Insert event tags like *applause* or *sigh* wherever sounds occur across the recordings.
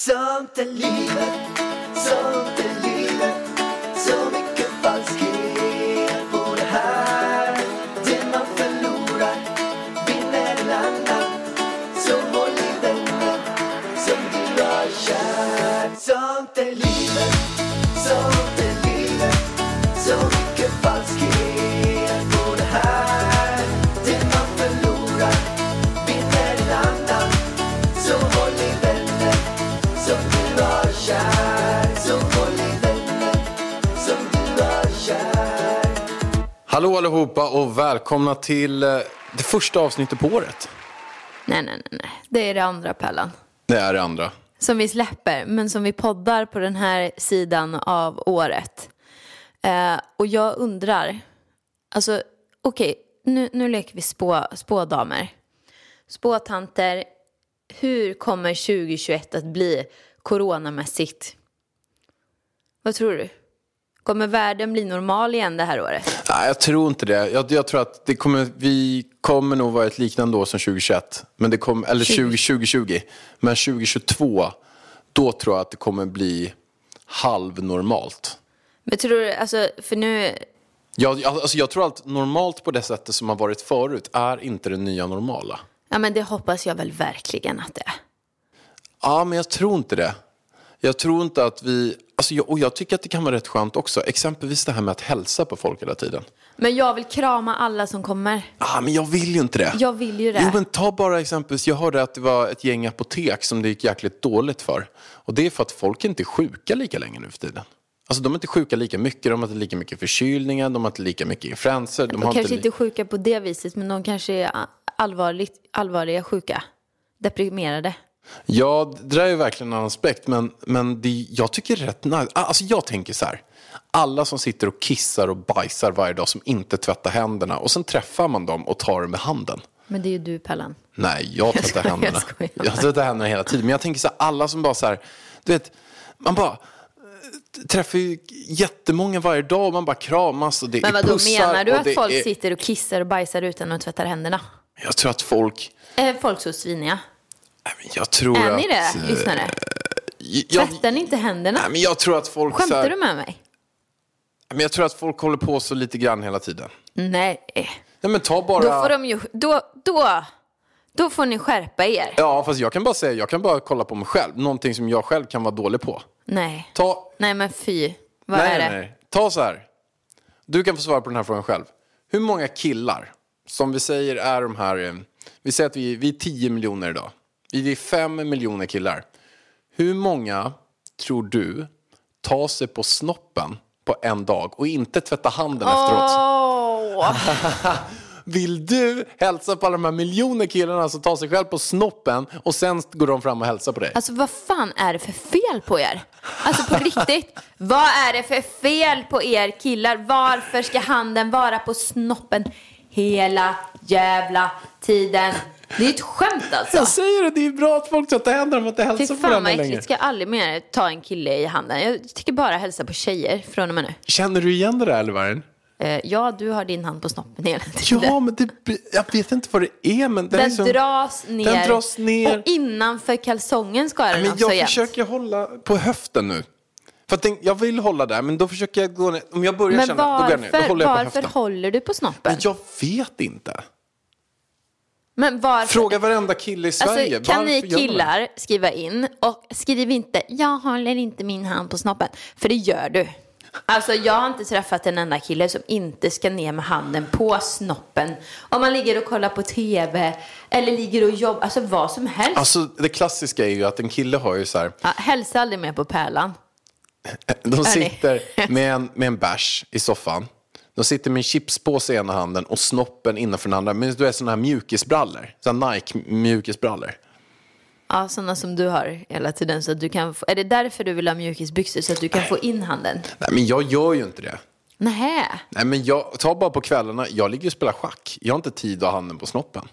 Sånt är livet, Hallå allihopa och välkomna till eh, det första avsnittet på året. Nej, nej, nej, nej. Det är det andra Pellan. Det är det andra. Som vi släpper, men som vi poddar på den här sidan av året. Eh, och jag undrar, alltså okej, nu, nu leker vi spå, spådamer. Spåtanter, hur kommer 2021 att bli coronamässigt? Vad tror du? Kommer världen bli normal igen det här året? Nej, jag tror inte det. Jag, jag tror att det kommer, vi kommer nog vara ett liknande år som 2021. Men det kom, eller 20, 2020. Men 2022, då tror jag att det kommer bli halvnormalt. Men tror du, alltså, för nu, Jag, alltså, jag tror att normalt på det sättet som har varit förut är inte det nya normala. ja men det hoppas jag väl verkligen att det är. Ja, men jag tror inte det. Jag tror inte att vi... Alltså jag, och jag tycker att det kan vara rätt skönt också. Exempelvis det här med att hälsa på folk hela tiden. Men jag vill krama alla som kommer. Ah, men jag vill ju inte det. Jag vill ju det. Jo, men ta bara exempelvis, jag hörde att det var ett gäng apotek som det gick jäkligt dåligt för. Och det är för att folk inte är sjuka lika länge nu för tiden. Alltså de är inte sjuka lika mycket, de har inte lika mycket förkylningar, de har inte lika mycket influenser. De, De kanske inte... inte är sjuka på det viset, men de kanske är allvarligt, allvarliga sjuka. Deprimerade. Ja, det där är ju verkligen en aspekt, men, men det, jag tycker det är rätt nice. Alltså jag tänker så här, alla som sitter och kissar och bajsar varje dag som inte tvättar händerna och sen träffar man dem och tar det med handen. Men det är ju du, Pellan. Nej, jag *laughs* tvättar skojar, händerna. jag. Jag tvättar händerna hela tiden. Men jag tänker så här, alla som bara så här, du vet, man bara eh, träffar ju jättemånga varje dag och man bara kramas och det Men är vadå, pussar. menar du att folk är... sitter och kissar och bajsar utan att tvätta händerna? Jag tror att folk, Är folk så sviniga? Jag tror Är att... ni det, eh, lyssnare? Jag, Tvättar ni inte händerna? nej, men jag tror att folk... Skämtar här, du med mig? Men jag tror att folk håller på så lite grann hela tiden. Nej. Nej men ta bara... Då får de ju, då, då, då får ni skärpa er. Ja fast jag kan bara säga, jag kan bara kolla på mig själv. Någonting som jag själv kan vara dålig på. Nej. Ta... Nej men fy. Vad nej, är det? nej, nej. Ta så här. Du kan få svara på den här frågan själv. Hur många killar, som vi säger är de här... eh, Vi säger att vi, vi är 10 miljoner idag. Vi är 5 miljoner killar. Hur många tror du tar sig på snoppen på en dag och inte tvätta handen efteråt? Åh! *laughs* Vill du hälsa på alla de här miljoner killarna som tar sig själv på snoppen och sen går de fram och hälsar på dig? Alltså vad fan är det för fel på er? Alltså på riktigt, vad är det för fel på er killar? Varför ska handen vara på snoppen hela jävla tiden? Det är ett skämt alltså. Jag säger det, det är bra att folk tvättar händerna om att inte Fy hälsa på varandra längre. äckligt, ska jag aldrig mer ta en kille i handen. Jag tycker bara hälsa på tjejer från och med nu. Känner du igen det där eller Vargen? Eh, ja, du har din hand på snoppen hela tiden. *laughs* Ja, men det, jag vet inte vad det är, men är Den som... dras ner. Den dras ner. Och innanför kalsongen ska den Men också jag jämt. försöker hålla på höften nu. För att den, jag vill hålla där, men då försöker jag gå ner. Om jag börjar Men känna, då går jag ner. Då varför, håller jag på varför höften. håller du på snoppen? Men jag vet inte. Men varför? Fråga varenda kille i Sverige. Alltså, kan ni Varför killar skriva in och skriv inte jag håller inte min hand på snoppen. För det gör du. Alltså jag har inte träffat en enda kille som inte ska ner med handen på snoppen. Om man ligger och kollar på tv eller ligger och jobbar, alltså vad som helst. Alltså det klassiska är ju att en kille har ju så här, Ja, hälsa aldrig mer på pärlan. de sitter *laughs* med en, med en bärs i soffan. De sitter med en chipspåse i ena handen och snoppen innanför den andra. Men du är sådana här mjukisbrallor. Sådana Nike mjukisbrallor. Ja, sådana som du har hela tiden. Så att du kan få, är det därför du vill ha mjukisbyxor? Så att du kan få in handen? Nej men jag gör ju inte det. Nähä. Nej men jag, ta bara på kvällarna, jag ligger och spelar schack. Jag har inte tid att ha handen på snoppen.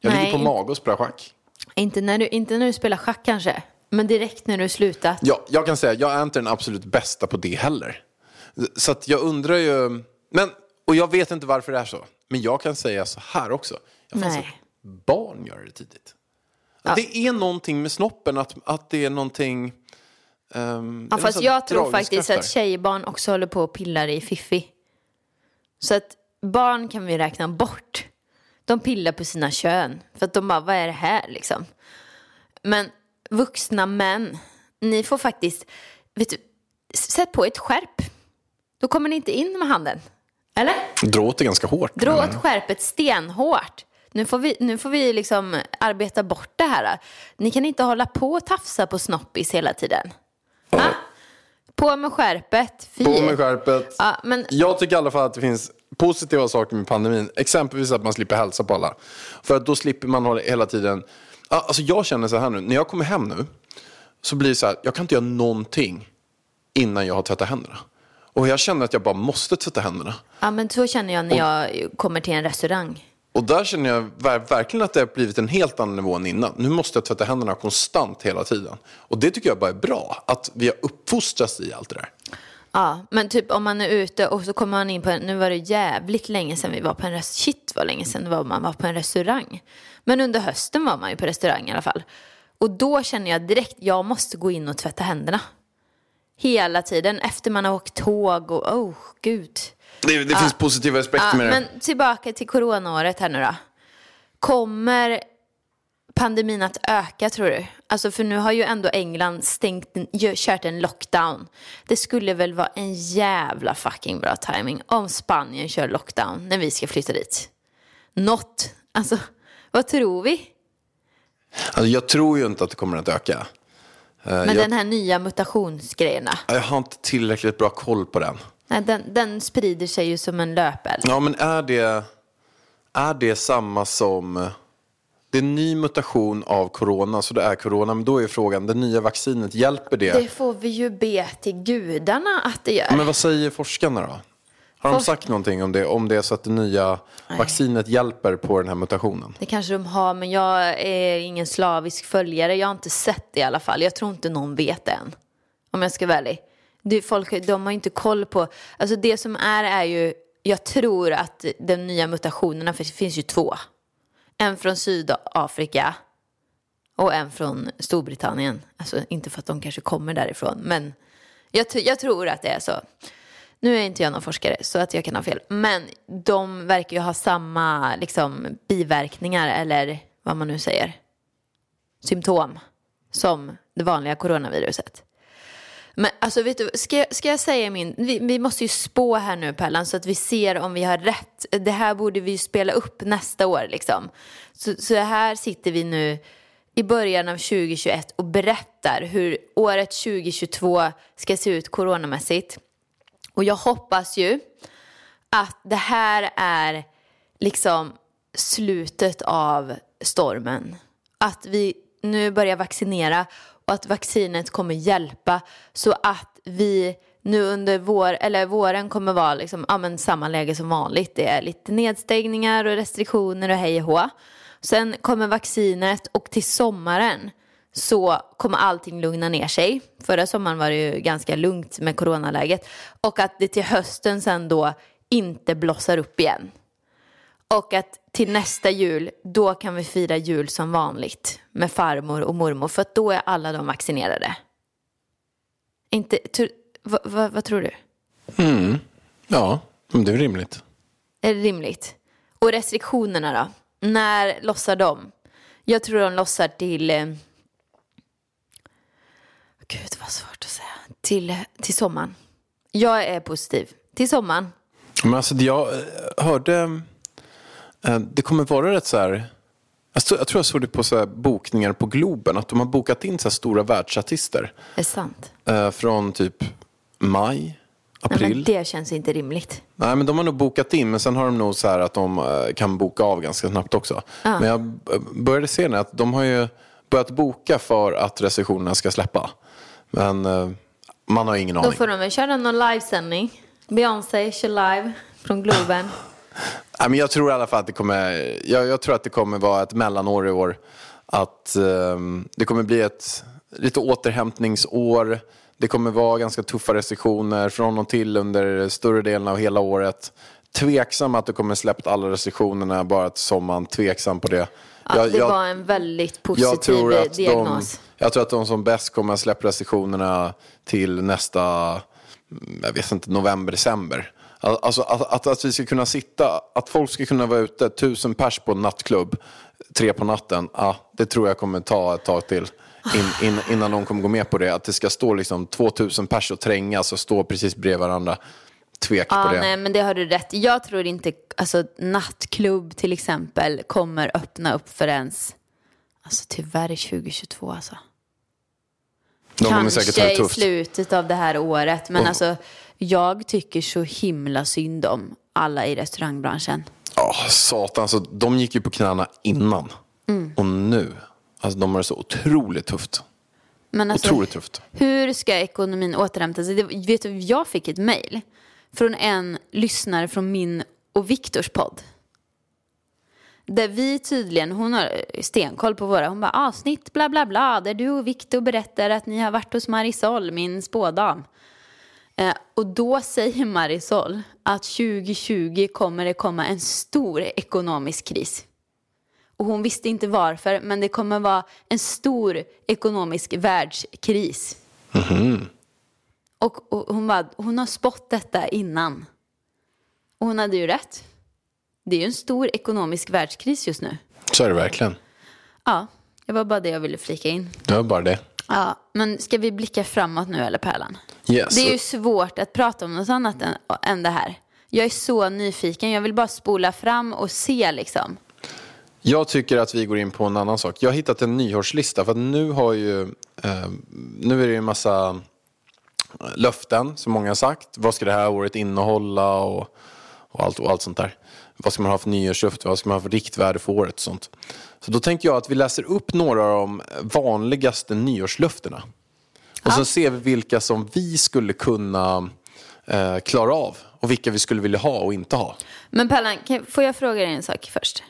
Jag Nej. ligger på mage och spelar schack. Inte när, du, inte när du spelar schack kanske. Men direkt när du slutat. Ja, jag kan säga, jag är inte den absolut bästa på det heller. Så att jag undrar ju, men, och jag vet inte varför det är så. Men jag kan säga så här också. Jag Nej. barn gör det tidigt. Det är någonting med snoppen, att, att det är någonting... Um, Ja, fast jag tror faktiskt att tjejbarn också håller på och pillar i fiffi. Så att barn kan vi räkna bort. De pillar på sina kön. För att de bara, vad är det här liksom? Men vuxna män, ni får faktiskt, vet du, sätt på ett skärp. Då kommer ni inte in med handen. Eller? Dra åt det ganska hårt. Dra åt skärpet stenhårt. Nu får vi, nu får vi liksom arbeta bort det här. Ni kan inte hålla på och tafsa på snoppis hela tiden. Va? På med skärpet. Fy. På med skärpet. Ja, men Jag tycker i alla fall att det finns positiva saker med pandemin. Exempelvis att man slipper hälsa på alla. För att då slipper man hålla hela tiden... Ja, Alltså jag känner så här nu, när jag kommer hem nu så blir det så här, jag kan inte göra någonting innan jag har tvättat händerna. Och jag känner att jag bara måste tvätta händerna. Ja, men så känner jag när jag kommer till en restaurang. Och där känner jag ver- verkligen att det har blivit en helt annan nivå än innan. Nu måste jag tvätta händerna konstant hela tiden. Och det tycker jag bara är bra, att vi har uppfostrats i allt det där. Ja, men typ om man är ute och så kommer man in på en, nu var det jävligt länge sedan vi var på en restaurang, shit vad länge sedan var man var på en restaurang. Men under hösten var man ju på restaurang i alla fall. Och då känner jag direkt, jag måste gå in och tvätta händerna. Hela tiden, efter man har åkt tåg och, oh gud. Det, det finns positiva aspekter Ja, med det. men tillbaka till coronaåret här nu då. Kommer pandemin att öka tror du? Alltså för nu har ju ändå England stängt, kört en lockdown. Det skulle väl vara en jävla fucking bra timing om Spanien kör lockdown när vi ska flytta dit. Något, alltså vad tror vi? Alltså, jag tror ju inte att det kommer att öka. Eh, Men jag, den här nya mutationsgrejerna, jag har inte tillräckligt bra koll på den. nej, den, den sprider sig ju som en löpeld. Ja, men är det, är det samma som... Det är en ny mutation av corona, så det är corona. Men då är frågan, det nya vaccinet, hjälper det? Det får vi ju be till gudarna att det gör. Men vad säger forskarna då? Har de sagt någonting om det? Om det är så att det nya vaccinet hjälper på den här mutationen? Det kanske de har, men jag är ingen slavisk följare. Jag har inte sett det i alla fall. Jag tror inte någon vet det än. Om jag ska vara ärlig. Det, folk, de har inte koll på... Alltså det som är är ju... Jag tror att de nya mutationerna, för det finns ju två. En från Sydafrika och en från Storbritannien. Alltså inte för att de kanske kommer därifrån, men jag, jag tror att det är så. Nu är inte jag någon forskare så att jag kan ha fel. Men de verkar ju ha samma liksom, biverkningar eller vad man nu säger. Symptom som det vanliga coronaviruset. Men alltså vet du, ska, jag- ska jag säga min, vi, vi måste ju spå här nu Pellan så att vi ser om vi har rätt. Det här borde vi ju spela upp nästa år liksom. Så, så här sitter vi nu i början av 2021 och berättar hur året 2022 ska se ut coronamässigt. Och jag hoppas ju att det här är liksom slutet av stormen. Att vi nu börjar vaccinera och att vaccinet kommer hjälpa så att vi nu under vår, eller våren kommer vara liksom, ja, men samma läge som vanligt. Det är lite nedstängningar och restriktioner och hej och hå. Sen kommer vaccinet och till sommaren så kommer allting lugna ner sig. Förra sommaren var det ju ganska lugnt med coronaläget. Och att det till hösten sen då inte blossar upp igen. Och att till nästa jul, då kan vi fira jul som vanligt med farmor och mormor. För att då är alla de vaccinerade. Inte, tr, vad, vad, vad tror du? Ja, men det är rimligt. Är det rimligt? Och restriktionerna då? När lossar de? Jag tror de lossar till... Gud vad svårt att säga. Till, till sommaren. Jag är positiv. Till sommaren. Men alltså, jag eh, hörde... eh, Det kommer vara rätt så här... Jag tror jag såg det på så här bokningar på Globen. Att de har bokat in så stora världsartister. Är det sant? eh, Från typ maj, Nej, april. men det känns inte rimligt. Nej, men de har nog bokat in, men sen har de nog så här att de kan boka av ganska snabbt också. Men jag började se nu att de har ju börjat boka för att restriktionerna ska släppa. Men eh, man har ingen Då aning. får de väl köra någon livesändning. Beyoncé kör live från Globen. *laughs* Nej, men jag tror i alla fall att det kommer, jag, jag tror att det kommer vara ett mellanår i år. Att ehm, det kommer bli ett lite återhämtningsår. Det kommer vara ganska tuffa restriktioner från och till under större delen av hela året. Tveksam att du kommer släppt alla restriktionerna bara till sommaren. Tveksam på det. Ja, Jag- det jag- var en väldigt positiv jag tror, att de, diagnos. jag tror att de som bäst kommer att släppa restriktionerna till nästa, jag vet inte, november, december. Al- Alltså att, att, att vi ska kunna sitta, att folk ska kunna vara ute, tusen pers på en nattklubb, tre på natten, ja, det tror jag kommer ta ett tag till. In, in, innan någon kommer gå med på det. Att det ska stå liksom 2000 pers och trängas och stå precis bredvid varandra. Tvek Ja, på det. nej, men det har du rätt i. Jag tror inte, alltså nattklubb till exempel kommer öppna upp för ens, alltså tyvärr 2022 alltså. De Kanske i slutet av det här året, men Och- alltså jag tycker så himla synd om alla i restaurangbranschen. Ja, satan. Alltså, de gick ju på knäna innan. Mm. Och nu. Alltså, de har det så otroligt tufft. Men alltså, Otroligt tufft. Hur ska ekonomin återhämta sig? Det, vet du, jag fick ett mejl från en lyssnare från min och Viktors podd. Där vi tydligen, hon har stenkoll på våra, hon bara ah, avsnitt bla bla bla, där du och Viktor berättar att ni har varit hos Marisol, min spådam. Eh, och då säger Marisol att 2020 kommer det komma en stor ekonomisk kris. Och hon visste inte varför, men det kommer vara en stor ekonomisk världskris. Mm-hmm. Och, och hon, bara, hon har spått detta innan. Och hon hade ju rätt. Det är ju en stor ekonomisk världskris just nu. Så är det verkligen. Ja, det var bara det jag ville flika in. Det var bara det. Ja, men ska vi blicka framåt nu eller Pärlan? Yes. Det är ju svårt att prata om något annat än, än det här. Jag är så nyfiken, jag vill bara spola fram och se liksom. Jag tycker att vi går in på en annan sak. Jag har hittat en nyårslista. För att nu har ju... Eh, nu är det ju en massa löften som många har sagt. Vad ska det här året innehålla och, och, allt, och allt sånt där. Vad ska man ha för nyårslöfte? Vad ska man ha för riktvärde för året och sånt. Så då tänkte jag att vi läser upp några av de vanligaste nyårslöftena. Och så ser vi vilka som vi skulle kunna eh, klara av. Och vilka vi skulle vilja ha och inte ha. Men Pärlan, kan, får jag fråga dig en sak först?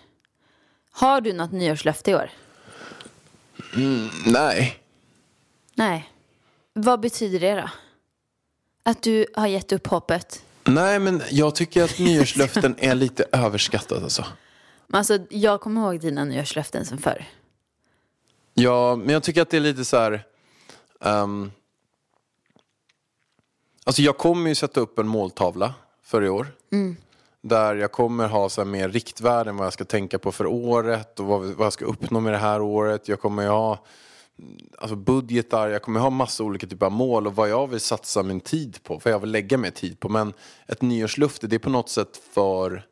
Har du något nyårslöfte i år? Nej. Nej. Vad betyder det då? Att du har gett upp hoppet? Nej, men jag tycker att nyårslöften är lite *laughs* överskattat alltså. Alltså, jag kommer ihåg dina nyårslöften som förr. Ja, men jag tycker att det är lite så här... ehm, alltså jag kommer ju sätta upp en måltavla för i år. Där jag kommer ha så mer riktvärden vad jag ska tänka på för året och vad, vad jag ska uppnå med det här året. Jag kommer ju ha alltså budgetar, jag kommer ha massa olika typer av mål och vad jag vill satsa min tid på, vad jag vill lägga mer tid på. Men ett nyårslöfte, det är på något sätt för,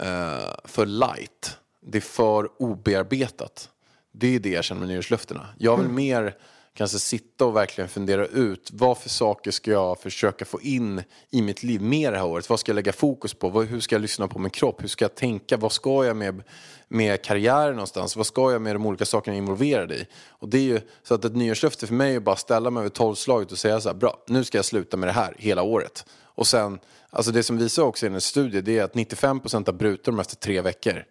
eh, för light. Det är för obearbetat. Det är det jag känner med nyårslöftena. Jag vill mer kanske sitta och verkligen fundera ut vad för saker ska jag försöka få in i mitt liv mer det här året. Vad ska jag lägga fokus på? Hur ska jag lyssna på min kropp? Hur ska jag tänka? Vad ska jag med, med karriären någonstans? Vad ska jag med de olika sakerna jag är involverad i? Och det är ju så att ett nyårslöfte för mig är bara att ställa mig över tolvslaget och säga så här, bra, nu ska jag sluta med det här hela året. Och sen, alltså det som visar också i en studie, det är att 95% har brutit de efter tre veckor.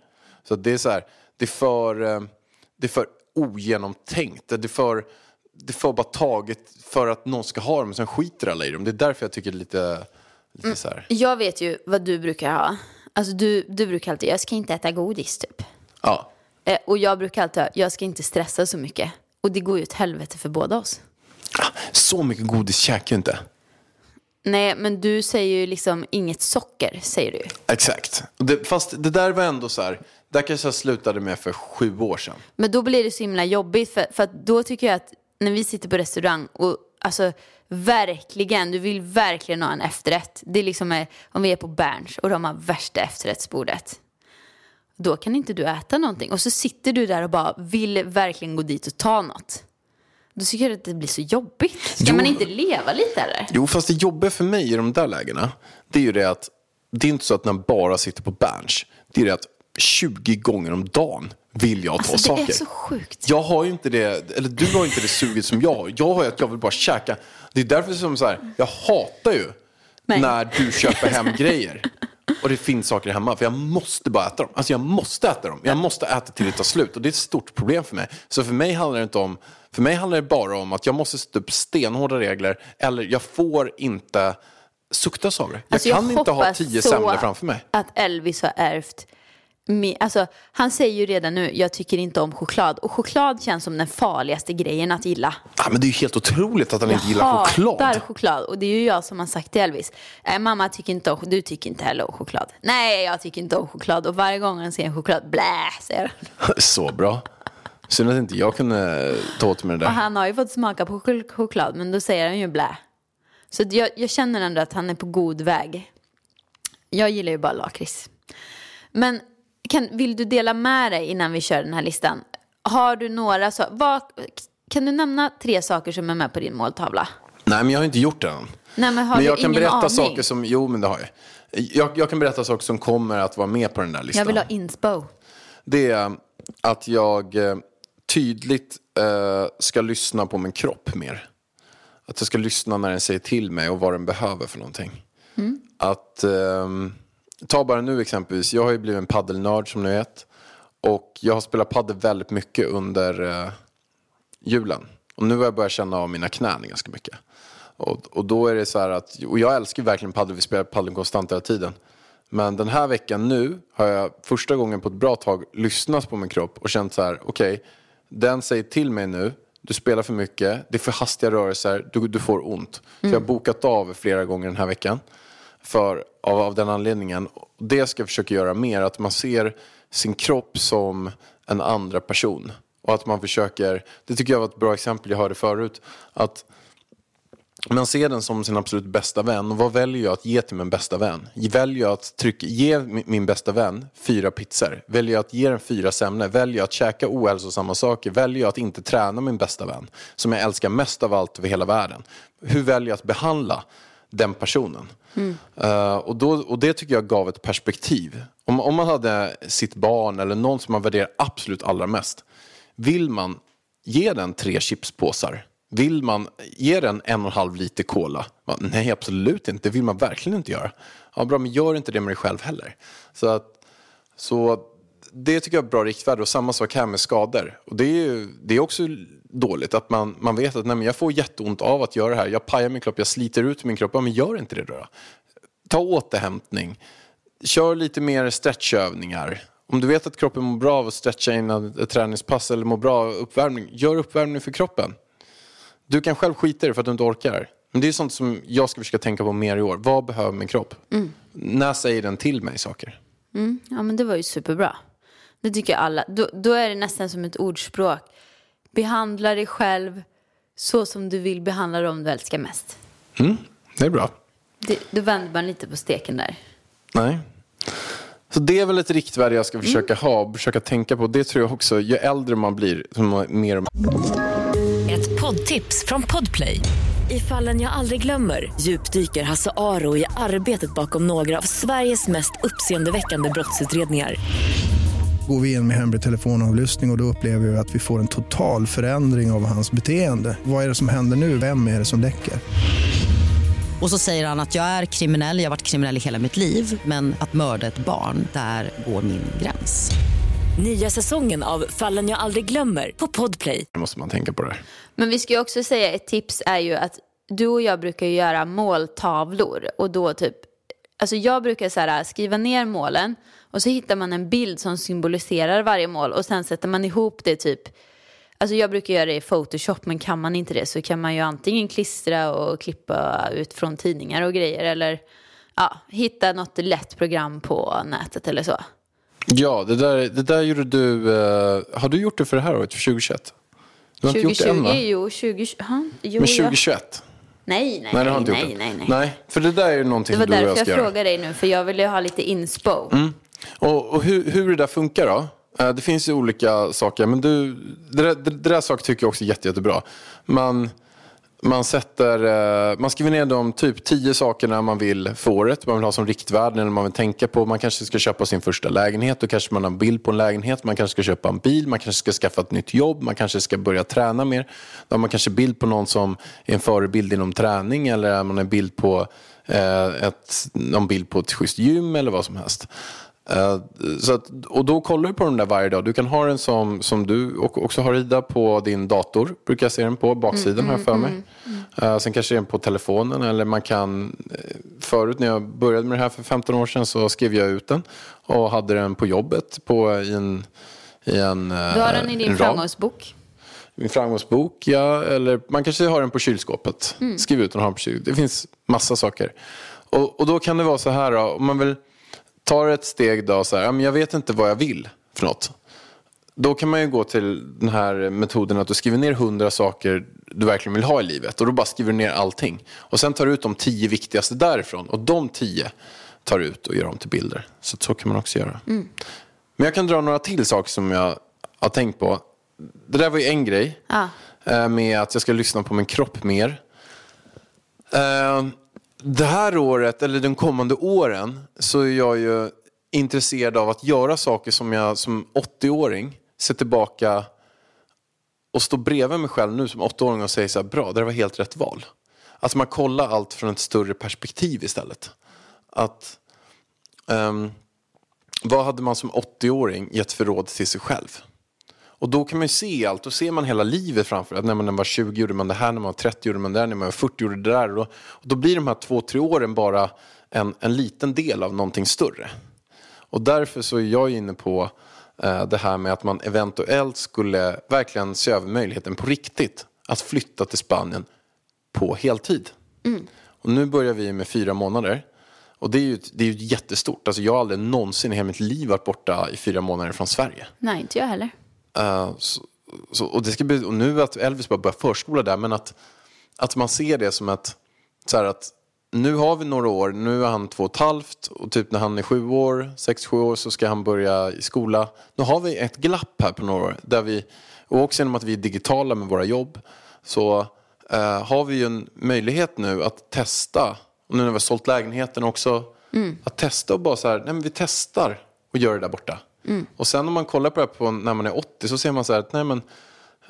Så det är så här, det är för, eh, det är för ogenomtänkt. Det är för, det för bara taget för att någon ska ha dem, sen skiter alla i dem. Det är därför jag tycker det är lite, lite så här. Jag vet ju vad du brukar ha. Alltså du, du brukar alltid, jag ska inte äta godis typ. Ja. Eh, och jag brukar alltid ha, jag ska inte stressa så mycket. Och det går ju åt helvete för båda oss. Så mycket godis käkar jag inte. Nej, men du säger ju liksom inget socker, säger du. Exakt. Det, fast det där var ändå så här, där kanske jag slutade med för sju år sedan. Men då blir det så himla jobbigt för, för att då tycker jag att när vi sitter på restaurang och alltså verkligen, du vill verkligen ha en efterrätt. Det är liksom eh, om vi är på Berns och de har värsta efterrättsbordet. Då kan inte du äta någonting och så sitter du där och bara vill verkligen gå dit och ta något. Då tycker jag att det blir så jobbigt. Ska Jo. man inte leva lite eller? Jo, fast det jobbiga för mig i de där lägena, det är ju det att det är inte så att man bara sitter på Berns, det är det att 20 gånger om dagen vill jag ta Alltså det saker. är så sjukt. Jag har ju inte det, eller du har inte det suget som jag har. Jag har ju att jag vill bara käka. Det är därför som så här, jag hatar ju Nej. när du köper hem grejer. Och det finns saker hemma, för jag måste bara äta dem. Alltså jag måste äta dem. Jag måste äta till det tar slut. Och det är ett stort problem för mig. Så för mig handlar det inte om, för mig handlar det bara om att jag måste sätta upp stenhårda regler. Eller jag får inte sukta sagor. Jag Alltså, kan inte ha tio semlor framför mig. Att Elvis har ärvt Alltså, han säger ju redan nu, jag tycker inte om choklad. Och choklad känns som den farligaste grejen att gilla. Ah, men det är ju helt otroligt att han inte jag gillar choklad. hatar choklad. Och det är ju jag som har sagt till Elvis, äh, mamma tycker inte om, du tycker inte heller om choklad. Nej, jag tycker inte om choklad. Och varje gång han ser en choklad, blä, säger han. *laughs* Så bra. Synd att inte jag kunde ta åt mig det Och där. han har ju fått smaka på chok- choklad, men då säger han ju blä. Så jag, jag känner ändå att han är på god väg. Jag gillar ju bara lakrits. Men kan, vill du dela med dig innan vi kör den här listan? Har du några så, vad, Kan du nämna tre saker som är med på din måltavla? Nej, men jag har inte gjort det än. Nej, men har men du jag kan ingen berätta aning? saker som, jo men det har jag. jag. Jag kan berätta saker som kommer att vara med på den där listan. Jag vill ha inspo. Det är att jag eh, tydligt eh, ska lyssna på min kropp mer. Att jag ska lyssna när den säger till mig och vad den behöver för någonting. Att, ehm, ta bara nu exempelvis, jag har ju blivit en paddelnörd som ni vet. Och jag har spelat paddel väldigt mycket under eh, julen. Och nu har jag börjat känna av mina knän ganska mycket. Och, och då är det så här att, och jag älskar verkligen paddel, vi spelar paddel konstant hela tiden. Men den här veckan nu har jag första gången på ett bra tag lyssnat på min kropp och känt så här, okej, den säger till mig nu, du spelar för mycket, det är för hastiga rörelser, du, du får ont. Så jag har bokat av flera gånger den här veckan för, av, av den anledningen. Det ska jag försöka göra mer, att man ser sin kropp som en andra person. Och att man försöker, det tycker jag var ett bra exempel jag hörde förut, att man ser den som sin absolut bästa vän. Och vad väljer jag att ge till min bästa vän? Väljer jag att trycka, ge min min bästa vän fyra pizzor? Väljer jag att ge den fyra semlor? Väljer jag att käka ohälsosamma saker? Väljer jag att inte träna min bästa vän? Som jag älskar mest av allt över hela världen. Hur väljer jag att behandla den personen? Eh, och, då, och det tycker jag gav ett perspektiv. Om, om man hade sitt barn eller någon som man värderar absolut allra mest. Vill man ge den tre chipspåsar? Vill man ge den en och en halv liter cola? Nej, absolut inte. Det vill man verkligen inte göra. Ja, bra, men gör inte det med dig själv heller. Så, att, så det tycker jag är bra riktvärde. Och samma sak här med skador. Och det är, ju, det är också dåligt att man, man vet att nej, men jag får jätteont av att göra det här. Jag pajar min kropp, jag sliter ut min kropp. Ja, men gör inte det då. Ta återhämtning. Kör lite mer stretchövningar. Om du vet att kroppen mår bra av att stretcha innan ett träningspass eller mår bra av uppvärmning, gör uppvärmning för kroppen. Du kan själv skita i det för att du inte orkar. Men det är sånt som jag ska försöka tänka på mer i år. Vad behöver min kropp? När säger den till mig saker? Ja, men det var ju superbra. Det tycker alla. Då, då är det nästan som ett ordspråk. Behandla dig själv så som du vill behandla dem du älskar mest. Det är bra. Det, då vänder man lite på steken där. Nej. Så det är väl ett riktvärde jag ska försöka ha och försöka tänka på. Det tror jag också, ju äldre man blir, man mer och Ett poddtips från Podplay. I fallen jag aldrig glömmer djupdyker Hasse Aro i arbetet bakom några av Sveriges mest uppseendeväckande brottsutredningar. Går vi in med hemlig telefonavlyssning och, och då upplever vi att vi får en total förändring av hans beteende. Vad är det som händer nu? Vem är det som läcker? Och så säger han att jag är kriminell, jag har varit kriminell i hela mitt liv men att mörda ett barn, där går min gräns. Nya säsongen av Fallen jag aldrig glömmer på Podplay. måste man tänka på det. Men vi ska ju också säga ett tips är ju att du och jag brukar göra måltavlor och då typ, alltså jag brukar så här, skriva ner målen och så hittar man en bild som symboliserar varje mål och sen sätter man ihop det typ, alltså jag brukar göra det i Photoshop men kan man inte det så kan man ju antingen klistra och klippa ut från tidningar och grejer eller ja, hitta något lätt program på nätet eller så. Ja, det där, det där gjorde du. eh, har du gjort det för det här året, för 2021? Du har inte gjort det än 2020, va? jo, 20, ha, jo, Men ja. 2021? Nej, nej, Nej, det nej, det. nej, nej. Nej, för det där är ju någonting Det var du och jag därför ska jag göra. frågar dig nu, för jag ville ha lite inspo. Och, och hur, hur det där funkar då? Eh, det finns ju olika saker, men du, det, där, det, det där saker tycker jag också är jätte, jättebra. Man, man, sätter, eh, man skriver ner de typ tio sakerna man vill för året, man vill ha som riktvärden eller man vill tänka på. Man kanske ska köpa sin första lägenhet, då kanske man har en bild på en lägenhet. Man kanske ska köpa en bil, man kanske ska skaffa ett nytt jobb, man kanske ska börja träna mer. Då har man kanske bild på någon som är en förebild inom träning eller man man en bild på eh, ett, någon bild på ett schysst gym eller vad som helst. Eh, så att, och då kollar du på den där varje dag. Du kan ha den som, som du och också har Ida på din dator. Brukar jag se den på baksidan här för mig. Eh, sen kanske den på telefonen eller man kan eh, förut när jag började med det här för 15 år sedan så skrev jag ut den och hade den på jobbet på, i en, i en Du har den i din ram. framgångsbok. Min framgångsbok, ja. Eller man kanske har den på kylskåpet. Skriv ut den och ha den på kylskåpet. Det finns massa saker. Och, och då kan det vara så här då, om man vill ta ett steg då så här, men jag vet inte vad jag vill för något. Då kan man ju gå till den här metoden att du skriver ner hundra saker du verkligen vill ha i livet. Och då bara skriver du ner allting. Och sen tar du ut de tio viktigaste därifrån. Och de tio tar du ut och gör dem till bilder. Så så kan man också göra. Men jag kan dra några till saker som jag har tänkt på. Det där var ju en grej. Ja. eh, Med att jag ska lyssna på min kropp mer. Det här året, eller de kommande åren, så är jag ju intresserad av att göra saker som jag som 80-åring ser tillbaka och står bredvid mig själv nu som 8-åring och säger så här, bra, det där var helt rätt val. Att man kollar allt från ett större perspektiv istället. Att, um, vad hade man som 80-åring gett för råd till sig själv? Och då kan man ju se allt, då ser man hela livet framför att när man var 20 gjorde man det här, när man var 30 gjorde man det där, när man var 40 gjorde det där. Och då, och då blir de här två, tre åren bara en, en liten del av någonting större. Och därför så är jag inne på eh, det här med att man eventuellt skulle verkligen se över möjligheten på riktigt att flytta till Spanien på heltid. Och nu börjar vi med fyra månader. Och det är ju, det är ju jättestort. Alltså jag har aldrig någonsin i hela mitt liv varit borta i fyra månader från Sverige. Nej, inte jag heller. Eh, så, så, och, det ska bli, och nu att Elvis bara börjar förskola där, men att, att man ser det som att, så att nu har vi några år, nu är han två och ett halvt och typ när han är sju år, sex, sju år så ska han börja i skola. Nu har vi ett glapp här på några år där vi, och också genom att vi är digitala med våra jobb, så eh, har vi ju en möjlighet nu att testa, och nu när vi har sålt lägenheten också, att testa och bara så här, nej men vi testar och gör det där borta. Och sen om man kollar på det här på när man är 80 så ser man så här att nej men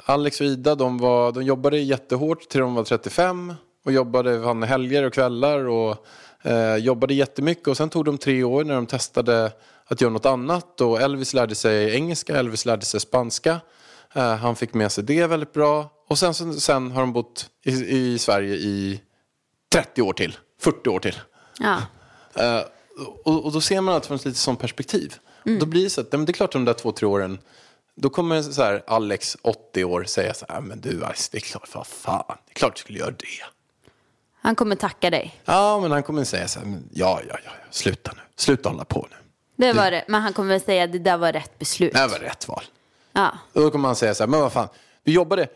Alex och Ida de, var, de jobbade jättehårt till de var 35 och jobbade fan helger och kvällar och eh, jobbade jättemycket och sen tog de tre år när de testade att göra något annat och Elvis lärde sig engelska, Elvis lärde sig spanska. Eh, han fick med sig det väldigt bra och sen, sen, sen har de bott i, i Sverige i 30 år till, 40 år till. Ja. Eh, och, och då ser man allt från ett lite sånt perspektiv. Mm. Då blir det så att, men det är klart de där två, tre åren, då kommer så här, Alex, 80 år, säga så här, men du Alex, det är klart, vad fan, det är klart du skulle göra det. Han kommer tacka dig. Ja, men han kommer säga så här, ja, ja, ja, sluta nu, sluta hålla på nu. Det var det. Men han kommer säga det där var rätt beslut. Det var rätt val. Ja. Och då kommer han säga så här, men vad fan, du jobbade,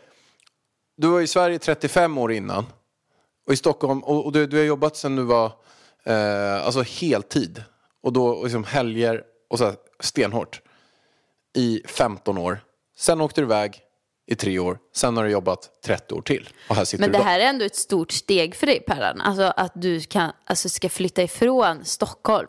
du var i Sverige 35 år innan och i Stockholm, och, och du, du har jobbat sedan du var eh, alltså heltid och då och liksom helger och så här, stenhårt i 15 år. Sen åkte du iväg i tre år, sen har du jobbat 30 år till och här sitter Men du det då. här är ändå ett stort steg för dig Perran. Alltså att du kan, alltså, ska flytta ifrån Stockholm.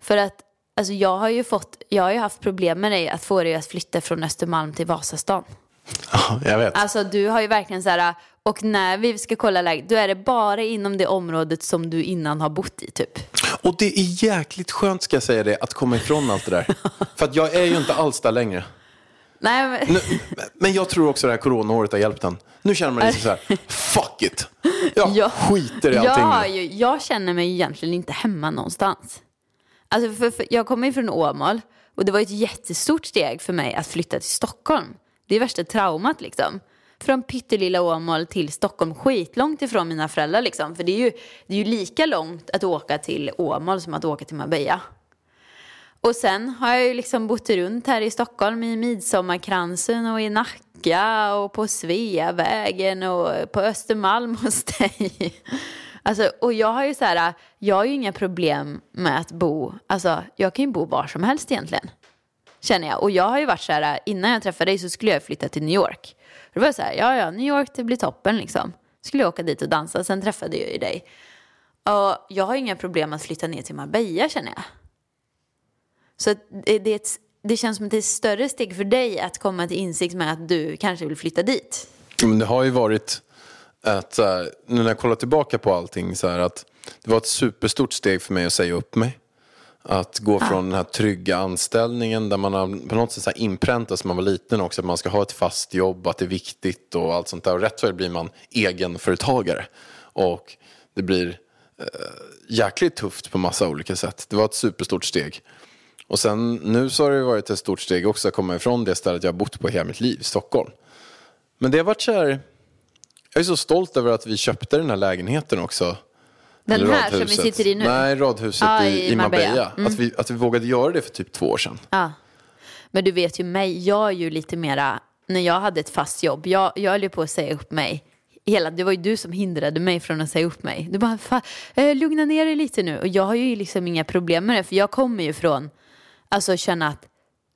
För att alltså, jag har ju fått, jag har ju haft problem med dig att få dig att flytta från Östermalm till Vasastan. *laughs* Ja, jag vet. Alltså du har ju verkligen så här, och när vi ska kolla läget, då är det bara inom det området som du innan har bott i typ. Och det är jäkligt skönt ska jag säga det, att komma ifrån allt det där. *laughs* För att jag är ju inte alls där längre. Nej, men, Nu, men jag tror också det här coronaåret har hjälpt en. Nu känner man liksom så här, *laughs* fuck it. Jag jag, skiter i jag, allting nu. ju, jag känner mig egentligen inte hemma någonstans. Alltså för, för, jag kommer ju från Åmål och det var ett jättestort steg för mig att flytta till Stockholm. Det är värsta traumat liksom. Från pyttelilla Åmål till Stockholm, skitlångt ifrån mina föräldrar liksom. För det är ju, det är ju lika långt att åka till Åmål som att åka till Marbella. Och sen har jag ju liksom bott runt här i Stockholm i Midsommarkransen och i Nacka och på Sveavägen och på Östermalm *laughs* hos dig. Alltså, och jag har ju så här, jag har ju inga problem med att bo, alltså jag kan ju bo var som helst egentligen. Känner jag. Och jag har ju varit så här, innan jag träffade dig så skulle jag flytta till New York. Det var så här, ja ja, New York det blir toppen liksom. Skulle jag åka dit och dansa, sen träffade jag ju dig. Och jag har inga problem att flytta ner till Marbella känner jag. Så det, det, ett, det känns som att det är ett större steg för dig att komma till insikt med att du kanske vill flytta dit. Men det har ju varit att, nu när jag kollar tillbaka på allting, så här, att det var ett superstort steg för mig att säga upp mig. Att gå från den här trygga anställningen där man har på något sätt så här inpräntat som man var liten också, att man ska ha ett fast jobb, att det är viktigt och allt sånt där. Och rätt för det blir man egenföretagare. Och det blir jäkligt tufft på massa olika sätt. Det var ett superstort steg. Och sen nu så har det varit ett stort steg också att komma ifrån det stället jag har bott på hela mitt liv, Stockholm. Men det har varit så här, jag är så stolt över att vi köpte den här lägenheten också. Den här som vi sitter i nu? Nej, radhuset Ja, i, i Marbella. Marbella. Mm. Att, vi, att vi vågade göra det för typ två år sedan. Ja. Men du vet ju mig, jag är ju lite mera, när jag hade ett fast jobb, jag, jag höll ju på att säga upp mig. Hela, det var ju du som hindrade mig från att säga upp mig. Du bara, "Fa- eh, lugna ner dig lite nu. Och jag har ju liksom inga problem med det, för jag kommer ju från, alltså känna att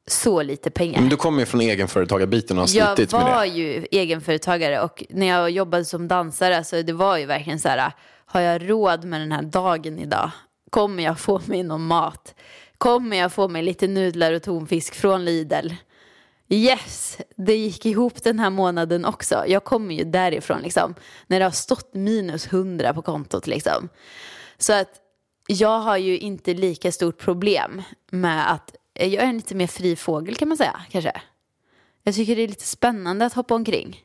så lite pengar. Men du kommer ju från egenföretagarbiten och har Jag slitit med var det. ju egenföretagare och när jag jobbade som dansare, alltså det var ju verkligen så här, har jag råd med den här dagen idag? Kommer jag få mig någon mat? Kommer jag få mig lite nudlar och tonfisk från Lidl? Yes, det gick ihop den här månaden också. Jag kommer ju därifrån liksom, när det har stått minus 100 på kontot liksom. Så att jag har ju inte lika stort problem med att, jag är en lite mer fri fågel kan man säga kanske. Jag tycker det är lite spännande att hoppa omkring.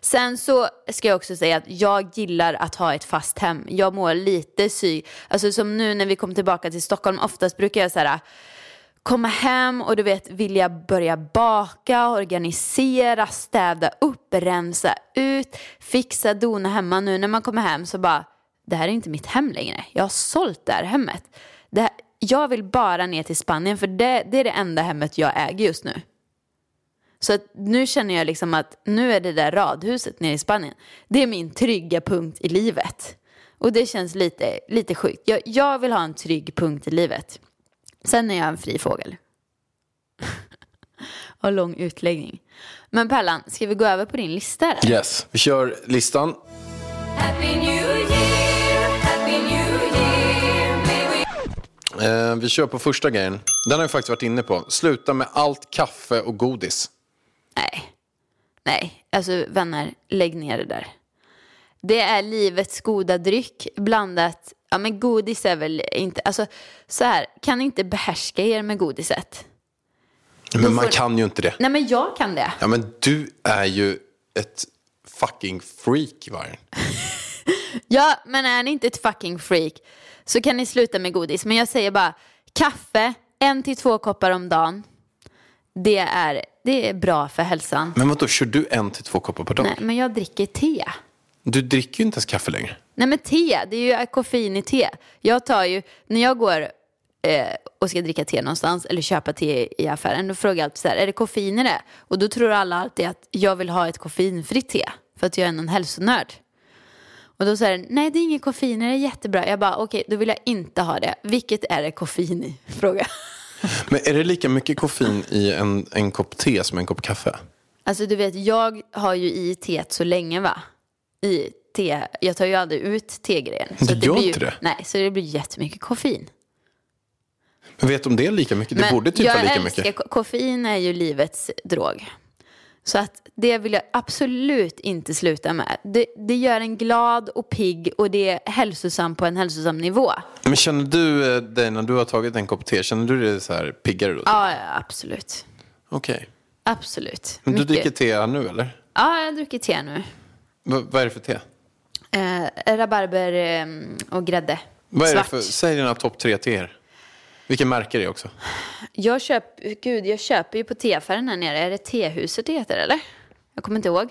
Sen så ska jag också säga att jag gillar att ha ett fast hem. Jag mår lite sy. Alltså som nu när vi kom tillbaka till Stockholm, oftast brukar jag så här komma hem och du vet vilja börja baka, organisera, städa upp, rensa ut, fixa, dona hemma. Nu när man kommer hem så bara, det här är inte mitt hem längre. Jag har sålt det här hemmet. Det här, jag vill bara ner till Spanien för det, det är det enda hemmet jag äger just nu. Så att nu känner jag liksom att nu är det där radhuset nere i Spanien. Det är min trygga punkt i livet. Och det känns lite, lite sjukt. Jag, jag vill ha en trygg punkt i livet. Sen är jag en fri fågel. *laughs* Och lång utläggning. Men Pärlan, ska vi gå över på din lista? Eller? Yes, vi kör listan. Eh, vi kör på första grejen. Den har jag faktiskt varit inne på. Sluta med allt kaffe och godis. Nej. Nej, alltså vänner, lägg ner det där. Det är livets goda dryck blandat, ja men godis är väl inte, alltså så här, kan ni inte behärska er med godiset? Men man får- kan ju inte det. Nej men jag kan det. Ja, men du är ju ett fucking freak, Vargen. *laughs* Ja, men är ni inte ett fucking freak så kan ni sluta med godis. Men jag säger bara, kaffe, en till två koppar om dagen. Det är, det är bra för hälsan. Men vadå, kör du en till två koppar per dag? Nej, men jag dricker te. Du dricker ju inte ens kaffe längre. Nej men te, det är ju koffein i te. Jag tar ju, när jag går eh, och ska dricka te någonstans eller köpa te i affären, då frågar jag alltid så här, är det koffein i det? Och då tror alla alltid att jag vill ha ett koffeinfritt te, för att jag är en hälsonörd. Och då säger den, nej det är ingen koffein det, är jättebra. Jag bara, okej, då vill jag inte ha det. Vilket är det koffein i? *laughs* Fråga. Men är det lika mycket koffein i en, en kopp te som en kopp kaffe? Alltså du vet, jag har ju i teet så länge va? I te, jag tar ju aldrig ut tegrejen. Så att gör blir ju, inte det? Nej, så det blir jättemycket koffein. Men vet du om det är lika mycket? Det Men borde typ vara lika mycket. ko- koffein är ju livets drog. Så att det vill jag absolut inte sluta med. Det, det gör en glad och pigg och det är hälsosamt på en hälsosam nivå. Men känner du eh, dig när du har tagit en kopp te, känner du dig så här piggare då? Ja, ja absolut. Okej. Absolut. Men du Mycket. dricker te nu eller? Ja, jag druckit te nu. Va, vad är det för te? Eh, rabarber eh, och grädde. Vad är Svart. det för, säg dina topp tre teer. Vilken märke är det också? Jag köper, gud, jag köper ju på teaffären här nere. Är det tehuset det heter eller? Jag kommer inte ihåg.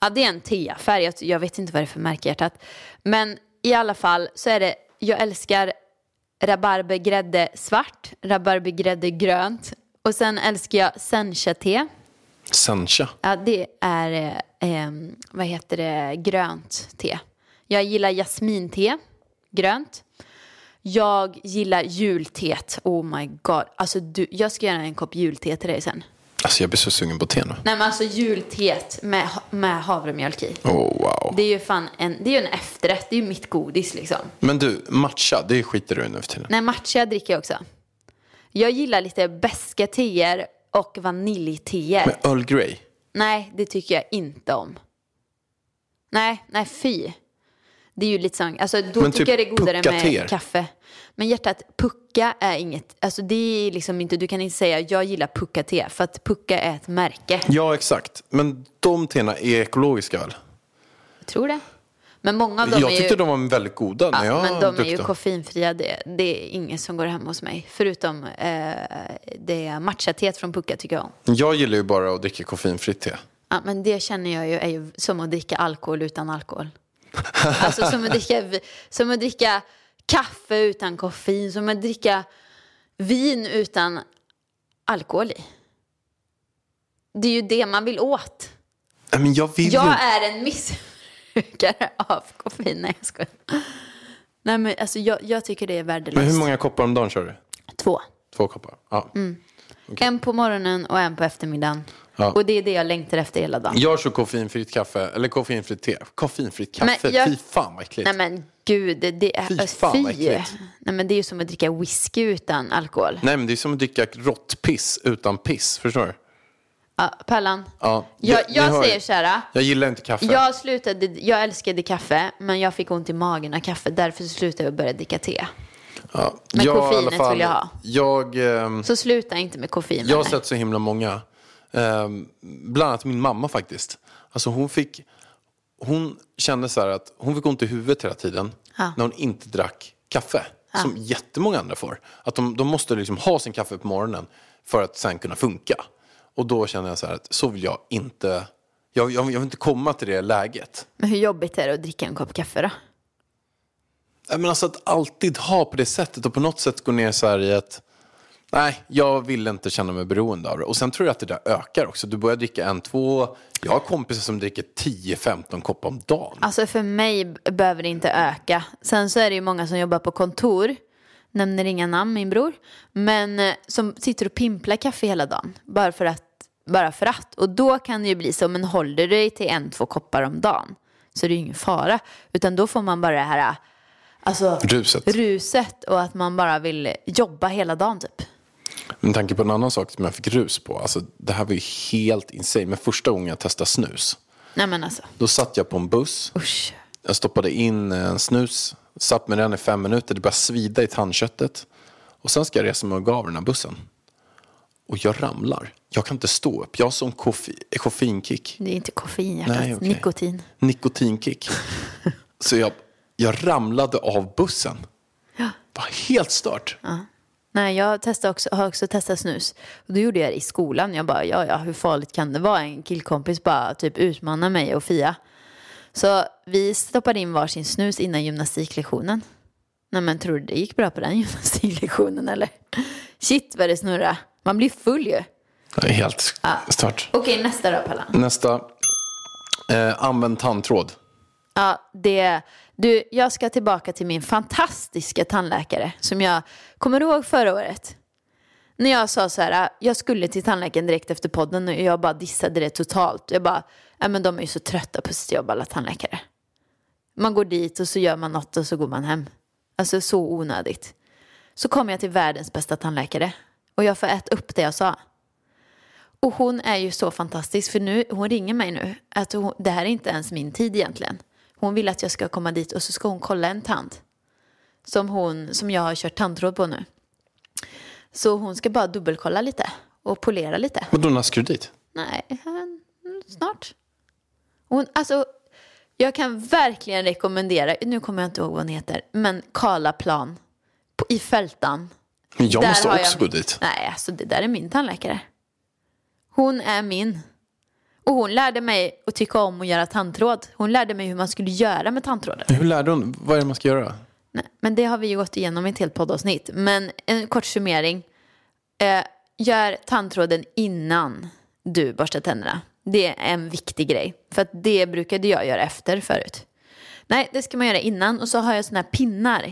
Ja, det är en teaffär. Jag, jag vet inte vad det är för märke hjärtat. Men i alla fall så är det, jag älskar rabarbergrädde svart, rabarbergrädde grönt. Och sen älskar jag sencha-te. Sencha. Ja, det är, eh, vad heter det, grönt te. Jag gillar jasminte, grönt. Jag gillar julteet. Oh my god. Alltså du, jag ska göra en kopp julte till dig sen. Alltså jag blir så sugen på te nu. Nej men alltså julteet med, med havremjölk i. Oh, wow. Det är ju fan en, det är en efterrätt. Det är ju mitt godis liksom. Men du, matcha, det skiter du i nu för tiden. Nej, matcha dricker jag också. Jag gillar lite beska teer och vaniljteer. Men Earl Grey? Nej, det tycker jag inte om. Nej, nej fy. Det är ju lite sån, alltså då Men tycker typ jag det är godare pucka-teer. med kaffe. Men hjärtat, pucka är inget, alltså det är liksom inte, du kan inte säga jag gillar pucka-te för att pucka är ett märke. Ja, exakt. Men de teerna är ekologiska väl? Jag tror det. Men många av dem Jag är tyckte ju... de var väldigt goda när Ja, jag men de är ju koffeinfria. Det, det är ingen som går hem hos mig. Förutom eh, det matcha-teet från Pucka tycker jag om. Jag gillar ju bara att dricka koffeinfritt te. Ja, men det känner jag ju är ju som att dricka alkohol utan alkohol. Alltså som att dricka, som att dricka kaffe utan koffein. Som att dricka vin utan alkohol i. Det är ju det man vill åt. Men jag vill ju... Jag är en missbrukare *laughs* av koffein. Nej, jag skojar. Nej, men alltså jag, jag tycker det är värdelöst. Men hur många koppar om dagen kör du? Två. Två koppar? Ja. Mm. En på morgonen och en på eftermiddagen. Ja. Och det är det jag längtar efter hela dagen. Jag kör koffeinfritt kaffe, eller koffeinfritt te. Koffeinfritt kaffe, Men jag- fy fan vad äckligt. Nej men gud, det- är... Fy fan, vad äckligt. Nej men det är ju som att dricka whisky utan alkohol. Nej men det är som att dricka råttpiss utan piss, förstår du? Ja, Pallan. Ja. Jag, jag hör säger så här. Jag gillar inte kaffe. Jag slutade, jag älskade kaffe, men jag fick ont i magen av kaffe. Därför slutade jag börja dricka te. ja. Men jag, koffeinet fall, vill jag ha. Jag, ehm, Så sluta inte med koffein. jag har sett så himla många. Ehm, bland annat min mamma faktiskt. Alltså hon fick, hon kände så här att hon fick ont i huvudet hela tiden. Ja. När hon inte drack kaffe. Som jättemånga andra får. Att de, de måste liksom ha sin kaffe på morgonen för att sen kunna funka. Och då känner jag så här att så vill jag inte, jag, jag, jag vill inte komma till det läget. Men hur jobbigt är det att dricka en kopp kaffe då? Men alltså att alltid ha på det sättet och på något sätt gå ner så här i ett... Nej, jag vill inte känna mig beroende av det. Och sen tror jag att det där ökar också. Du börjar dricka en, två... Jag har kompisar som dricker 10-15 koppar om dagen. Alltså för mig behöver det inte öka. Sen så är det ju många som jobbar på kontor. Nämner inga namn min bror. Men eh, som sitter och pimplar kaffe hela dagen. Bara för att. Bara för att. Och då kan det ju bli så. Men håller du dig till en, två koppar om dagen. Så är det ju ingen fara. Utan då får man bara det här. Alltså Ruset. ruset. Och att man bara vill jobba hela dagen typ. Med tanke på en annan sak som jag fick rus på. Alltså, det här var ju helt insane. Men första gången jag testade snus. Nej men alltså. Då satt jag på en buss. Usch. Jag stoppade in en snus. Satt med den i fem minuter. Det började svida i tandköttet. Och sen ska jag resa mig och gå av den här bussen. Och jag ramlar. Jag kan inte stå upp. Jag har sån koffe- koffeinkick. Det är inte koffein hjärtat. Nej, okej. Nikotin. Nikotinkick. *laughs* Så jag, jag ramlade av bussen. Ja. Det var helt stört. Nej, jag testade också, har också testat snus. Och då gjorde jag det i skolan. Jag bara, ja, ja, hur farligt kan det vara? En killkompis bara typ utmanar mig och Fia. Så vi stoppade in varsin snus innan gymnastiklektionen. Nej, men tror du det gick bra på den *laughs* gymnastiklektionen eller? Shit vad det snurrar. Man blir full ju. Helt stört. Okej, nästa då Pallan. Nästa. Eh, använd tandtråd. Ja, det, du, jag ska tillbaka till min fantastiska tandläkare som jag kommer ihåg förra året. När jag sa så här, äh, jag skulle till tandläkaren direkt efter podden och jag bara dissade det totalt. Jag bara, ja men de är ju så trötta på sitt jobb alla tandläkare. Man går dit och så gör man något och så går man hem. Alltså så onödigt. Så kom jag till världens bästa tandläkare och jag får äta upp det jag sa. Och hon är ju så fantastisk för nu, hon ringer mig nu. Att hon, det här är inte ens min tid egentligen. Hon vill att jag ska komma dit och så ska hon kolla en tand. Som, hon, som jag har kört tandtråd på nu. Så hon ska bara dubbelkolla lite och polera lite. Vadå, när ska du dit? Nej, snart. Hon, alltså, jag kan verkligen rekommendera, nu kommer jag inte ihåg vad hon heter, men Karlaplan på, i Fältan. Men jag Där måste också jag gå dit. Nej, alltså det där är min tandläkare. Hon är min. Och hon lärde mig att tycka om att göra tandtråd. Hon lärde mig hur man skulle göra med tandtråden. Hur lärde hon? Vad är det man ska göra? Nej, men det har vi ju gått igenom i ett helt poddavsnitt. Men en kort summering. Eh, gör tandtråden innan du borstar tänderna. Det är en viktig grej. För att det brukade jag göra efter förut. Nej, det ska man göra innan. Och så har jag såna här pinnar.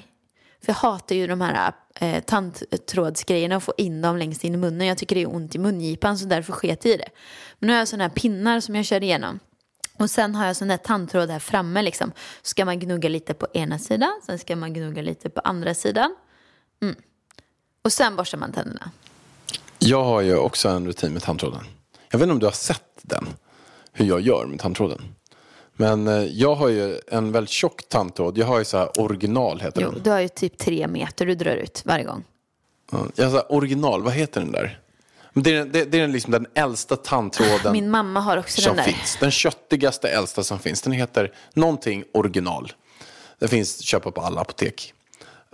För jag hatar ju de här eh, tandtrådsgrejerna och få in dem längst in i munnen. Jag tycker det är ont i mungipan så därför sket jag i det. Men nu har jag sådana här pinnar som jag kör igenom. Och sen har jag sån där tandtråd här framme liksom. Så ska man gnugga lite på ena sidan, sen ska man gnugga lite på andra sidan. Mm. Och sen borstar man tänderna. Jag har ju också en rutin med tandtråden. Jag vet inte om du har sett den. Hur jag gör med tandtråden. Men eh, jag har ju en väldigt tjock tandtråd. Jag har ju så här original heter Jo, den. du har ju typ tre meter du drar ut varje gång. Ja, Jag har original, vad heter den där? Det är, det, det är den liksom den äldsta tandtråden Min mamma har också den där. finns. Den köttigaste äldsta som finns. Den heter någonting original. Den finns att köpa på alla apotek.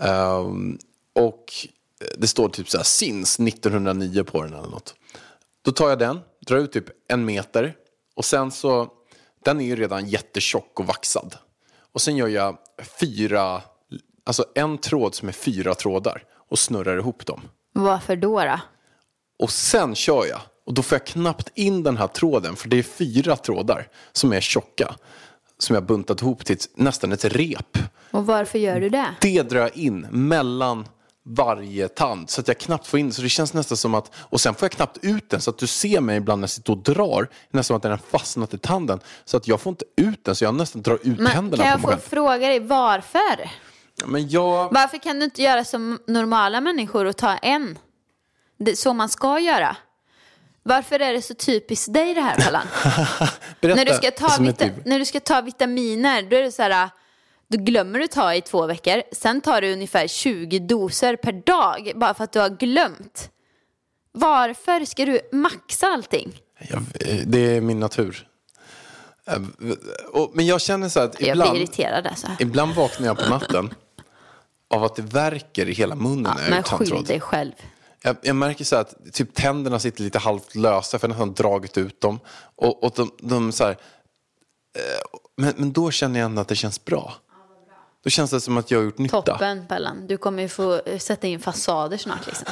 Ehm, och det står typ så här SINS 1909 på den eller något. Då tar jag den, drar ut typ en meter och sen så, den är ju redan jättetjock och vaxad. Och sen gör jag fyra, alltså en tråd som är fyra trådar och snurrar ihop dem. Varför då? då? Och sen kör jag. Och då får jag knappt in den här tråden för det är fyra trådar som är tjocka. Som jag buntat ihop till nästan ett rep. Och varför gör du det? Det drar jag in mellan varje tand så att jag knappt får in. Så det känns nästan som att, och sen får jag knappt ut den så att du ser mig ibland när jag sitter och drar. Nästan som att den har fastnat i tanden. Så att jag får inte ut den så jag nästan drar ut Men händerna kan på jag mig få själv. fråga dig varför? Men jag... Varför kan du inte göra som normala människor och ta en? Det så man ska göra. Varför är det så typiskt dig det här Pallan? *laughs* När, du ska ta som ett vita- liv. när du ska ta vitaminer då är det så här, då glömmer du ta i två veckor. Sen tar du ungefär 20 doser per dag bara för att du har glömt. Varför ska du maxa allting? Jag, det är min natur. Eh, Men jag känner så att Jag ibland... blir irriterad alltså. Ibland vaknar jag på natten av att det värker i hela munnen Ja, jag men skyll dig själv. Jag, jag märker så att typ tänderna sitter lite halvt lösa för jag har nästan dragit ut dem. Och, och de, de så här, eh, men, men då känner jag ändå att det känns bra. Då känns det som att jag har gjort nytta. Toppen Pellan, du kommer ju få eh, sätta in fasader snart liksom.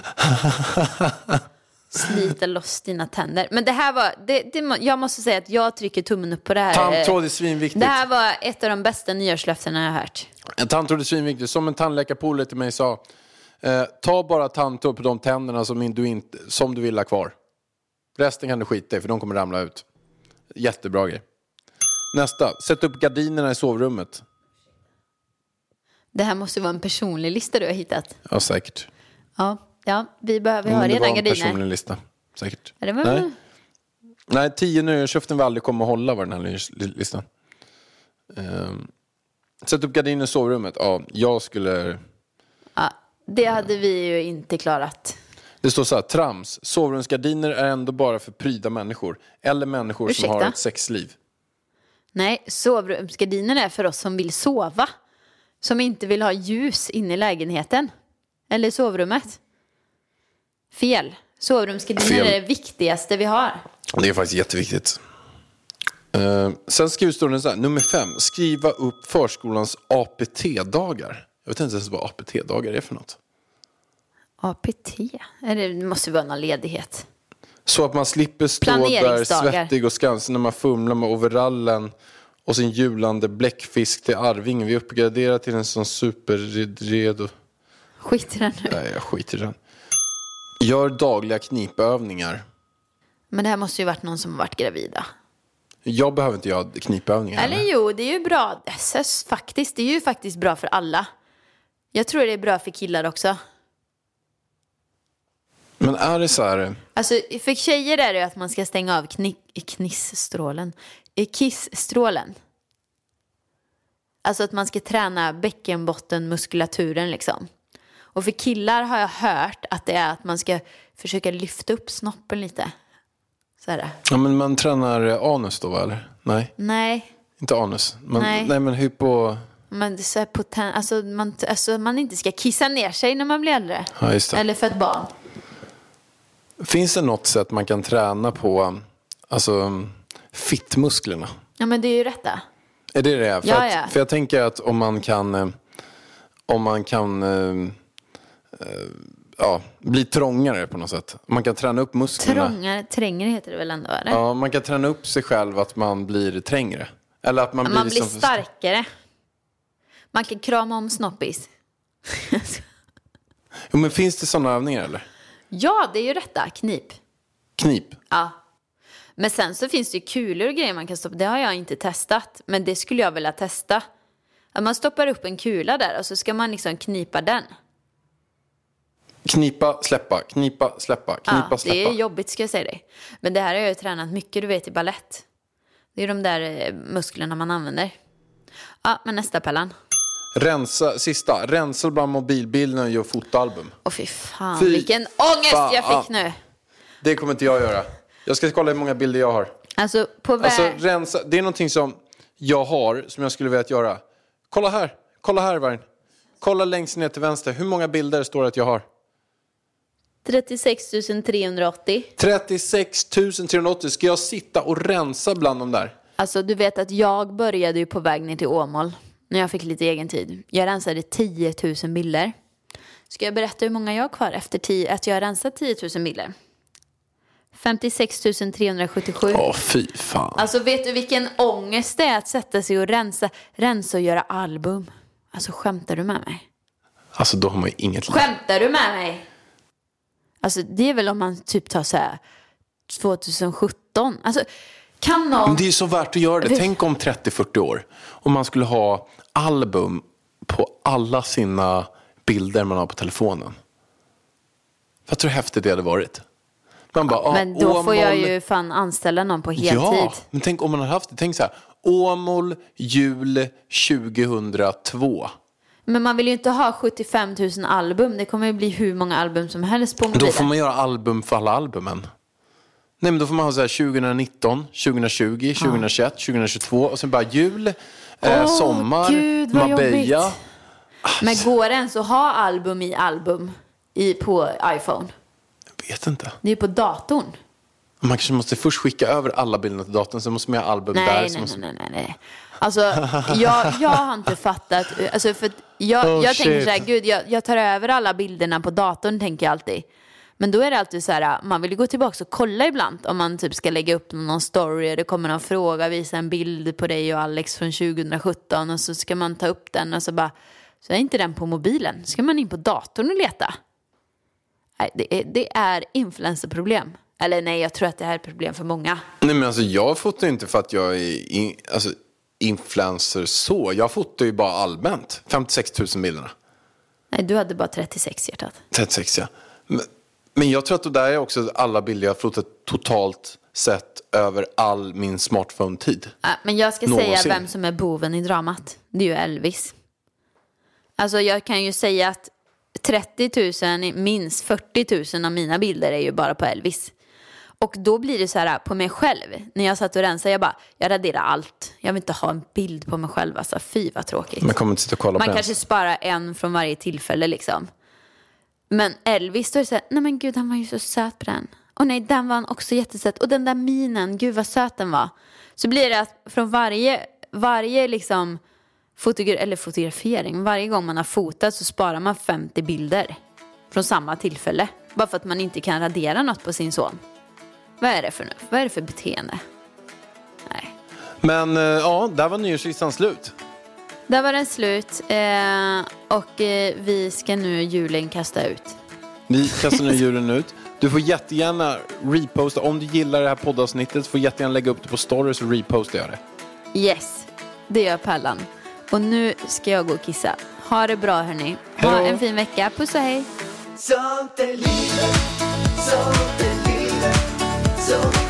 *laughs* Slita loss dina tänder. Men det här var, det, det, jag måste säga att jag trycker tummen upp på det här. Tandtråd är svinviktigt. Det här var ett av de bästa nyårslöftena jag har hört. En tandtråd är svinviktigt. Som en tandläkarpolare till mig sa. Eh, ta bara tandtråd på de tänderna som, du inte, som du vill ha kvar. Resten kan du skita i för de kommer ramla ut. Jättebra grej. Nästa. Sätt upp gardinerna i sovrummet. Det här måste vara en personlig lista du har hittat. Ja, säkert. Ja, ja vi behöver ha Men det redan var en gardiner. personlig lista. Säkert. Ja, det var- Nej. Nej, tio nyårslöften vi aldrig kommer att hålla var den här nyårslistan. Um, sätt upp gardiner i sovrummet. Ja, jag skulle... Ja, det hade vi ju inte klarat. Det står så här, trams. Sovrumsgardiner är ändå bara för pryda människor. Eller människor som har Ursäkta? ett sexliv. Nej, sovrumsgardiner är för oss som vill sova. Som inte vill ha ljus inne i lägenheten. Eller i sovrummet. Fel. Sovrumsgardiner är det viktigaste vi har. Det är faktiskt jätteviktigt. Uh, sen skriver det så här, nummer fem. Skriva upp förskolans APT-dagar. Jag vet inte ens vad APT-dagar är för något. APT? Det måste vara någon ledighet. Så att man slipper stå där svettig och skansen när man fumlar med overallen och sin julande bläckfisk till Arvingen. Vi uppgraderar till en sån superredo. Skit i den nu. Nej, jag skiter i den. Gör dagliga knipövningar. Men det här måste ju varit någon som varit gravida. Jag behöver inte göra knipövningar. Eller jo, det är ju bra. SS, faktiskt, det är ju faktiskt bra för alla. Jag tror det är bra för killar också. Men är det så här... Alltså för tjejer är det ju att man ska stänga av kni- knissstrålen. Kissstrålen. Alltså att man ska träna bäckenbottenmuskulaturen liksom. Och för killar har jag hört att det är att man ska försöka lyfta upp snoppen lite. Så här. Ja, men man tränar eh, anus då, va? Eller? Nej, Nej, inte anus. Man, Nej. nej. men hypo... är så här poten- alltså, man, alltså man inte ska kissa ner sig när man blir äldre. Ja, just det. Eller för ett barn. Finns det något sätt man kan träna på alltså, fittmusklerna? Ja men det är ju rätta. Är det det? För, Ja, att, ja. för jag tänker att om man kan, eh, om man kan eh, eh, ja, bli trångare på något sätt. Man kan träna upp musklerna. Trångare, trängre heter det väl ändå? Eller? Ja, man kan träna upp sig själv att man blir trängre. Eller att man blir, Man blir liksom- starkare. Man kan krama om snoppis. *laughs* Jo, men finns det sådana övningar eller? ja, det är ju rätta. Knip. Knip? Ja. Men sen så finns det ju kulor och grejer man kan stoppa. Det har jag inte testat. Men det skulle jag vilja testa. Att man stoppar upp en kula där och så ska man liksom knipa den. Knipa, släppa, knipa, släppa, knipa, Ja, släppa. det är jobbigt ska jag säga dig. Men det här har jag ju tränat mycket, du vet, i ballett. Det är de där eh, musklerna man använder. Ja, men nästa Pellan. Rensa, sista, rensa bland mobilbilderna och gör fotoalbum. Åh fy fan, Fy vilken ångest jag fan. fick nu. Det kommer inte jag göra. Jag ska kolla hur många bilder jag har. Alltså på väg... Alltså rensa, det är någonting som jag har som jag skulle vilja göra. Kolla här, kolla här Vargen. Kolla längst ner till vänster. Hur många bilder står det att jag har? 36 380. 36 380. Ska jag sitta och rensa bland de där? Alltså du vet att jag började ju på väg ner till Åmål när jag fick lite egen tid. Jag rensade 10 000 bilder. Ska jag berätta hur många jag har kvar efter att jag har rensat 10 000 bilder? 56 377. Åh fy fan. Alltså vet du vilken ångest det är att sätta sig och rensa, rensa och göra album? Alltså skämtar du med mig? Alltså då har man ju inget liv. Skämtar du med mig? Alltså det är väl om man typ tar så här 2017. Alltså kan någon... Men det är ju så värt att göra det. Tänk om 30-40 år. Om man skulle ha album på alla sina bilder man har på telefonen. Vad tror du hur häftigt det hade varit? Man bara, ah, Men då får jag Åmål- ju fan anställa någon på heltid. Ja, men tänk om man hade haft det. Tänk så här. Åmål, jul 2002. Men man vill ju inte ha 75 000 album. Det kommer ju bli hur många album som helst på Då mobilen. får man göra album för alla albumen. Nej men då får man ha så här 2019, 2020, 2021, 2022 och sen bara jul, eh, Åh, sommar, Gud, Marbella. jobbigt. Men går det ens att ha album i album i, på iPhone? Vet inte. Det är på datorn. Man kanske måste först skicka över alla bilderna till datorn, sen måste man göra album där. Nej, så nej, måste... nej, nej, nej. Alltså, jag, jag har inte fattat. Alltså, för jag, Oh, jag tänker så här, gud, jag, jag tar över alla bilderna på datorn, tänker jag alltid. Men då är det alltid så här, man vill ju gå tillbaka och kolla ibland om man typ ska lägga upp någon story och det kommer någon fråga, visa en bild på dig och Alex från 2017 och så ska man ta upp den och så bara, så är inte den på mobilen, ska man in på datorn och leta. Nej, det är, det är influencerproblem. Eller nej, jag tror att det här är ett problem för många. Nej men alltså jag fotar inte för att jag är in, alltså, influencer så. Jag fotar ju bara allmänt. 56 000 bilderna. Nej, du hade bara 36 hjärtat. 36 ja. Men, men jag tror att det där är också alla bilder jag har fotat totalt sett över all min smartphone-tid. Ja, men jag ska Någonsin. säga vem som är boven i dramat. Det är ju Elvis. Alltså jag kan ju säga att 30 000, minst 40 000 av mina bilder är ju bara på Elvis. Och då blir det så här på mig själv. När jag satt och rensade, jag bara, jag raderar allt. Jag vill inte ha en bild på mig själv. Alltså fy vad tråkigt. Man kommer inte sitta och kolla Man på kanske den. sparar en från varje tillfälle liksom. Men Elvis, då är det så här, nej men gud han var ju så söt på den. Och nej, den var han också jättesöt. Och den där minen, gud vad söt den var. Så blir det att från varje, varje liksom fotogra- eller fotografering, varje gång man har fotat så sparar man 50 bilder från samma tillfälle. Bara för att man inte kan radera något på sin son. Vad är det för, vad är det för beteende? Nej. Men eh, ja, där var nyårslistan slut. Där var den slut eh, och eh, vi ska nu julen kasta ut. Vi kastar nu julen ut. Du får jättegärna reposta. Om du gillar det här poddavsnittet får jättegärna lägga upp det på stories och reposta jag det. Yes, det gör Pallan. Och nu ska jag gå och kissa. Ha det bra hörni. Ha en fin vecka. Puss och hej. Sånt är livet, sånt är livet